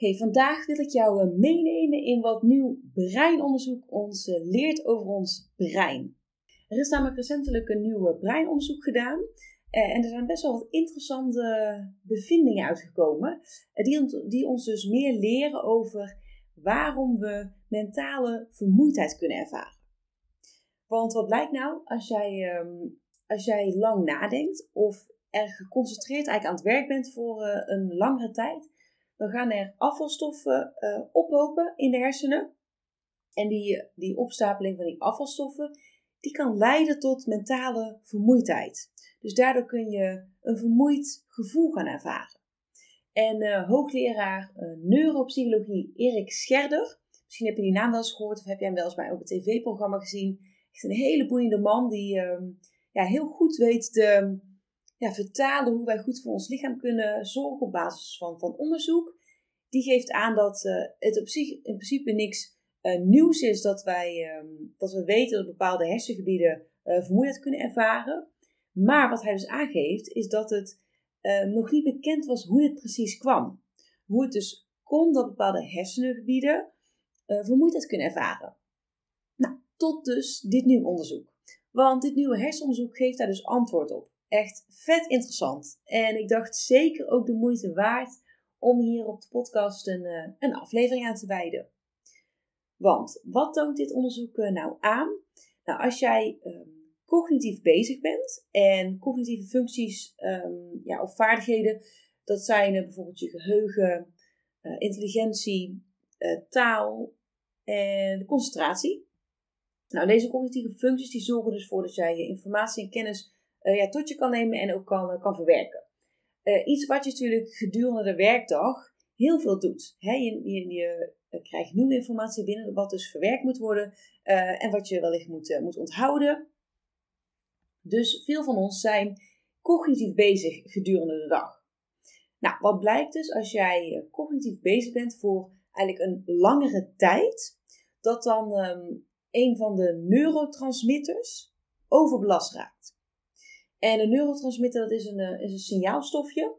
Hey, vandaag wil ik jou eh, meenemen in wat nieuw breinonderzoek ons eh, leert over ons brein. Er is namelijk recentelijk een nieuw breinonderzoek gedaan. Eh, en er zijn best wel wat interessante bevindingen uitgekomen. die, die ons dus meer leren over waarom we mentale vermoeidheid kunnen ervaren. Want wat blijkt nou als jij, ehm, als jij lang nadenkt of erg geconcentreerd eigenlijk aan het werk bent voor een langere tijd, dan gaan er afvalstoffen uh, ophopen in de hersenen. En die, die opstapeling van die afvalstoffen, die kan leiden tot mentale vermoeidheid. Dus daardoor kun je een vermoeid gevoel gaan ervaren. En uh, hoogleraar uh, neuropsychologie Erik Scherder, misschien heb je die naam wel eens gehoord of heb jij hem wel eens bij op een tv-programma gezien. Echt een hele boeiende man die uh, ja, heel goed weet de, ja, vertalen hoe wij goed voor ons lichaam kunnen zorgen op basis van, van onderzoek. Die geeft aan dat uh, het op zich in principe niks uh, nieuws is dat, wij, um, dat we weten dat bepaalde hersengebieden uh, vermoeidheid kunnen ervaren. Maar wat hij dus aangeeft is dat het nog niet bekend was hoe dit precies kwam. Hoe het dus kon dat bepaalde hersengebieden vermoeidheid kunnen ervaren. Nou, tot dus dit nieuwe onderzoek. Want dit nieuwe hersenonderzoek geeft daar dus antwoord op. Echt vet interessant. En ik dacht zeker ook de moeite waard om hier op de podcast een, eh, een aflevering aan te wijden. Want wat toont dit onderzoek eh, nou aan? Nou, als jij ehm, cognitief bezig bent en cognitieve functies um, ja, of vaardigheden, dat zijn uh, bijvoorbeeld je geheugen, intelligentie, taal en concentratie. Nou, deze cognitieve functies die zorgen dus voor dat jij je informatie en kennis ja, tot je kan nemen en ook kan, kan verwerken. Uh, iets wat je natuurlijk gedurende de werkdag heel veel doet. He, je, je, krijgt nieuwe informatie binnen, wat dus verwerkt moet worden en wat je wellicht moet, moet onthouden. Dus veel van ons zijn cognitief bezig gedurende de dag. Nou, wat blijkt dus als jij cognitief bezig bent voor eigenlijk een langere tijd, dat dan um, een van de neurotransmitters overbelast raakt. En een neurotransmitter, dat is een, eh, is een signaalstofje.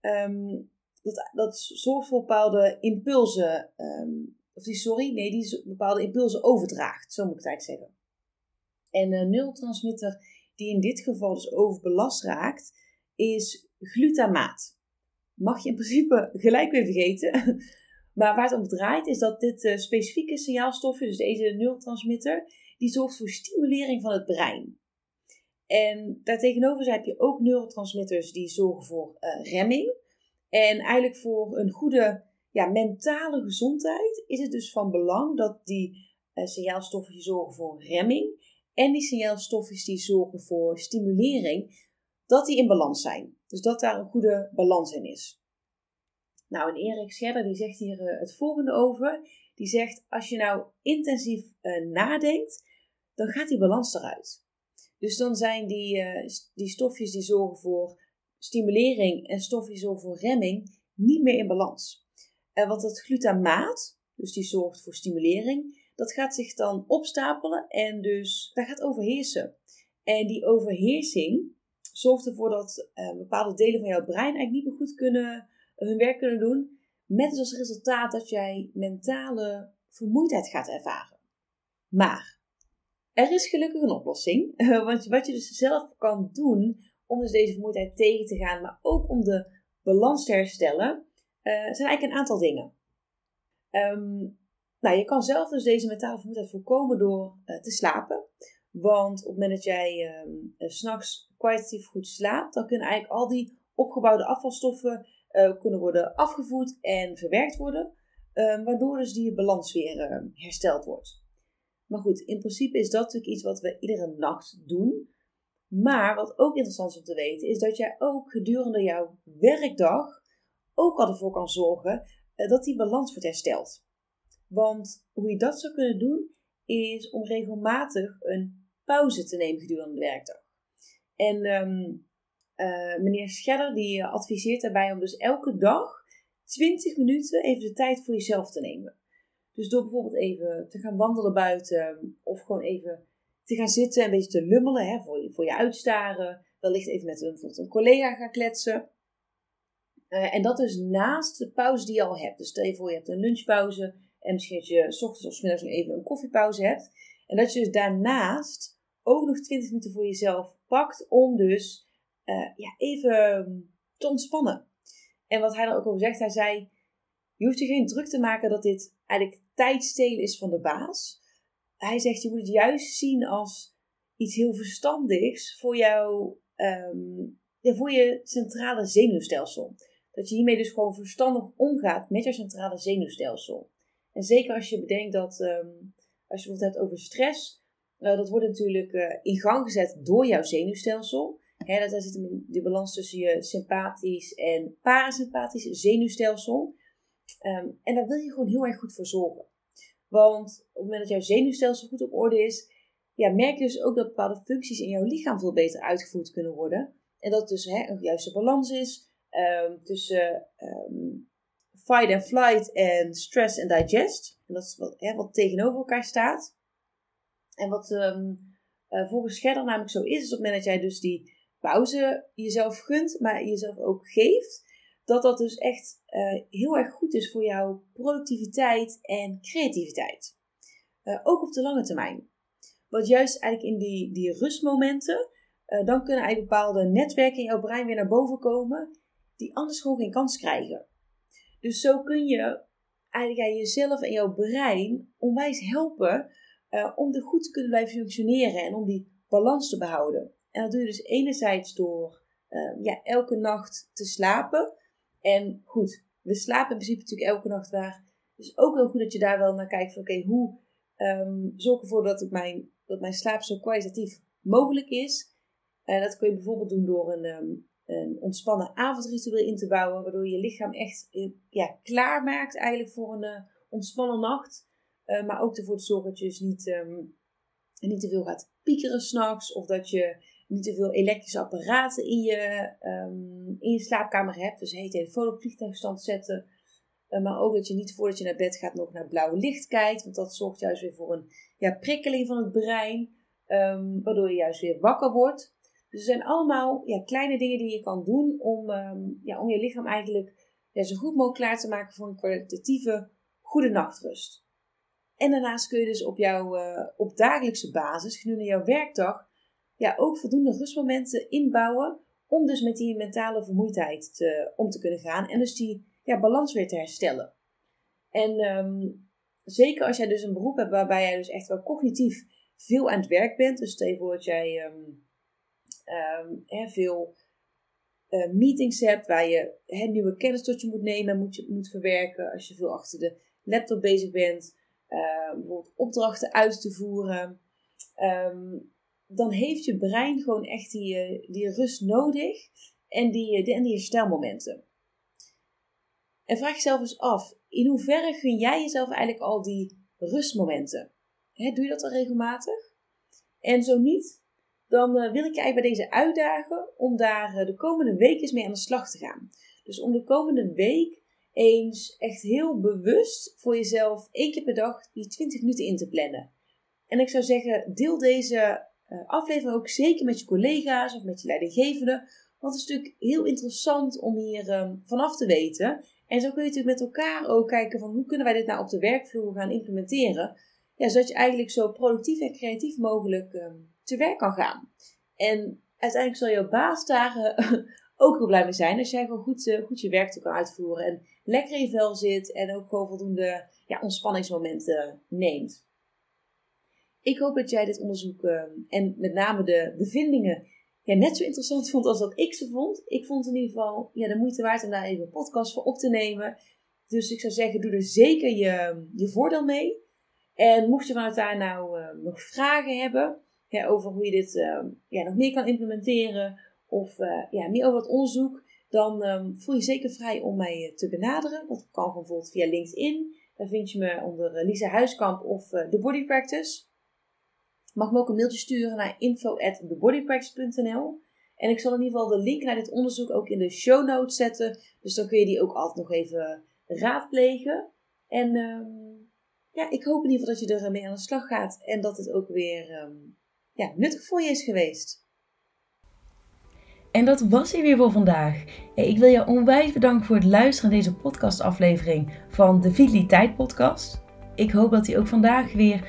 Um, dat, dat zorgt voor bepaalde impulsen. Um, of die, sorry, nee, die bepaalde impulsen overdraagt. Zo moet ik het eigenlijk zeggen. En een neurotransmitter die in dit geval dus overbelast raakt, is glutamaat. Mag je in principe gelijk weer vergeten. Maar waar het om draait is dat dit uh, specifieke signaalstofje, dus deze neurotransmitter, die zorgt voor stimulering van het brein. En daartegenover heb je ook neurotransmitters die zorgen voor uh, remming. En eigenlijk voor een goede ja, mentale gezondheid is het dus van belang dat die uh, signaalstoffen die zorgen voor remming en die signaalstoffen die zorgen voor stimulering, dat die in balans zijn. Dus dat daar een goede balans in is. Nou, en Erik Scherder die zegt hier uh, het volgende over. Die zegt, als je nou intensief nadenkt, dan gaat die balans eruit. Dus dan zijn die, uh, die stofjes die zorgen voor stimulering en stofjes die zorgen voor remming niet meer in balans. En want dat glutamaat, dus die zorgt voor stimulering, dat gaat zich dan opstapelen en dus dat gaat overheersen. En die overheersing zorgt ervoor dat uh, bepaalde delen van jouw brein eigenlijk niet meer goed kunnen, hun werk kunnen doen. Met als resultaat dat jij mentale vermoeidheid gaat ervaren. Maar er is gelukkig een oplossing. Want wat je dus zelf kan doen om dus deze vermoeidheid tegen te gaan, maar ook om de balans te herstellen, uh, zijn eigenlijk een aantal dingen. Um, nou, je kan zelf dus deze mentale vermoeidheid voorkomen door uh, te slapen. Want op het moment dat jij uh, s'nachts kwalitatief goed slaapt, dan kunnen eigenlijk al die opgebouwde afvalstoffen kunnen worden afgevoerd en verwerkt worden. Um, waardoor dus die balans weer hersteld wordt. Maar goed, in principe is dat natuurlijk iets wat we iedere nacht doen. Maar wat ook interessant is om te weten, is dat jij ook gedurende jouw werkdag ook al ervoor kan zorgen eh, dat die balans wordt hersteld. Want hoe je dat zou kunnen doen, is om regelmatig een pauze te nemen gedurende de werkdag. En ehm, eh, meneer Schedder die adviseert daarbij om dus elke dag 20 minuten even de tijd voor jezelf te nemen. Dus door bijvoorbeeld even te gaan wandelen buiten of gewoon even te gaan zitten en een beetje te lummelen hè, voor, je, voor je uitstaren. Wellicht even met een, een collega gaan kletsen. Uh, en dat dus naast de pauze die je al hebt. Dus stel je voor je hebt een lunchpauze en misschien dat je s ochtends of s middags even een koffiepauze hebt. En dat je dus daarnaast ook nog 20 minuten voor jezelf pakt om dus uh, ja, even te ontspannen. En wat hij er ook over zegt, hij zei: Je hoeft je geen druk te maken dat dit eigenlijk tijdstelen is van de baas. Hij zegt: Je moet het juist zien als iets heel verstandigs voor jou, ja, voor je centrale zenuwstelsel. Dat je hiermee dus gewoon verstandig omgaat met je centrale zenuwstelsel. En zeker als je bedenkt dat, um, als je het hebt over stress, uh, dat wordt natuurlijk uh, in gang gezet door jouw zenuwstelsel. Dat, daar zit de balans tussen je sympathisch en parasympathisch zenuwstelsel. Um, en daar wil je gewoon heel erg goed voor zorgen. Want op het moment dat jouw zenuwstelsel goed op orde is, ja, merk je dus ook dat bepaalde functies in jouw lichaam veel beter uitgevoerd kunnen worden. En dat dus hè, een juiste balans is um, tussen um, fight and flight en stress and digest. En dat is wat, hè, wat tegenover elkaar staat. En wat uh, volgens Scherder namelijk zo is, is op het moment dat jij dus die pauze jezelf gunt, maar jezelf ook geeft, dat dat dus echt uh, heel erg goed is voor jouw productiviteit en creativiteit. Uh, ook op de lange termijn. Want juist eigenlijk in die, die rustmomenten, uh, dan kunnen eigenlijk bepaalde netwerken in jouw brein weer naar boven komen, die anders gewoon geen kans krijgen. Dus zo kun je eigenlijk jezelf en jouw brein onwijs helpen om er goed te kunnen blijven functioneren en om die balans te behouden. En dat doe je dus enerzijds door ja, elke nacht te slapen. En goed, we slapen in principe natuurlijk elke nacht waar. Dus ook heel goed dat je daar wel naar kijkt oké, hoe um, zorg ervoor dat, mijn, dat mijn slaap zo kwalitatief mogelijk is. En dat kun je bijvoorbeeld doen door een, um, een ontspannen avondritueel in te bouwen, waardoor je lichaam echt uh, ja, klaar maakt eigenlijk voor een uh, ontspannen nacht. Maar ook ervoor te zorgen dat je dus niet, um, niet te veel gaat piekeren s'nachts of dat je niet te veel elektrische apparaten in je, um, in je slaapkamer hebt. Dus je telefoon op vliegtuigstand zetten. Uh, maar ook dat je niet voordat je naar bed gaat nog naar blauwe licht kijkt. Want dat zorgt juist weer voor een ja, prikkeling van het brein. Um, waardoor je juist weer wakker wordt. Dus er zijn allemaal ja, kleine dingen die je kan doen om, um, ja, om je lichaam eigenlijk ja, zo goed mogelijk klaar te maken voor een kwalitatieve goede nachtrust. En daarnaast kun je dus op jouw uh, op dagelijkse basis, gedurende jouw werkdag, ja, ook voldoende rustmomenten inbouwen om dus met die mentale vermoeidheid te, om te kunnen gaan en dus die ja, balans weer te herstellen. En um, zeker als jij dus een beroep hebt waarbij jij dus echt wel cognitief veel aan het werk bent, dus voor dat jij um, he, veel uh, meetings hebt waar je nieuwe kennis tot je moet nemen en moet, je, moet verwerken, als je veel achter de laptop bezig bent, uh, bijvoorbeeld opdrachten uit te voeren. Dan heeft je brein gewoon echt die, eh, die rust nodig en die, eh, en die herstelmomenten. En vraag jezelf eens af, in hoeverre gun jij jezelf eigenlijk al die rustmomenten? doe je dat al regelmatig? En zo niet, dan uh, wil ik je eigenlijk bij deze uitdagen om daar de komende week eens mee aan de slag te gaan. Dus om de komende week eens echt heel bewust voor jezelf één keer per dag die 20 minuten in te plannen. En ik zou zeggen, deel deze aflevering ook zeker met je collega's of met je leidinggevende. Want het is natuurlijk heel interessant om hier um, vanaf te weten. En zo kun je natuurlijk met elkaar ook kijken van hoe kunnen wij dit nou op de werkvloer gaan implementeren. Ja, zodat je eigenlijk zo productief en creatief mogelijk um, te werk kan gaan. En uiteindelijk zal jouw baas daar uh, ook heel blij mee zijn als jij gewoon goed, uh, goed je werk kan uitvoeren. En lekker in je vel zit en ook gewoon voldoende ja, ontspanningsmomenten neemt. Ik hoop dat jij dit onderzoek ehm, en met name de bevindingen ja, net zo interessant vond als dat ik ze vond. Ik vond in ieder geval ja, de moeite waard om daar even een podcast voor op te nemen. Dus ik zou zeggen, doe er zeker je, je voordeel mee. En mocht je vanuit daar nou uh, nog vragen hebben, over hoe je dit ehm, ja, nog meer kan implementeren of eh, ja, meer over het onderzoek, dan ehm, voel je zeker vrij om mij eh, te benaderen. Dat kan bijvoorbeeld via LinkedIn. Daar vind je me onder uh, Lisa Huiskamp of The Body Practice. Mag me ook een mailtje sturen naar info@thebodypractice.nl. En ik zal in ieder geval de link naar dit onderzoek ook in de show notes zetten. Dus dan kun je die ook altijd nog even raadplegen. En ehm, ja, ik hoop in ieder geval dat je ermee aan de slag gaat. En dat het ook weer ja, nuttig voor je is geweest. En dat was hij weer voor vandaag. Ik wil je onwijs bedanken voor het luisteren naar deze podcastaflevering van de Vitaliteit Podcast. Ik hoop dat hij ook vandaag weer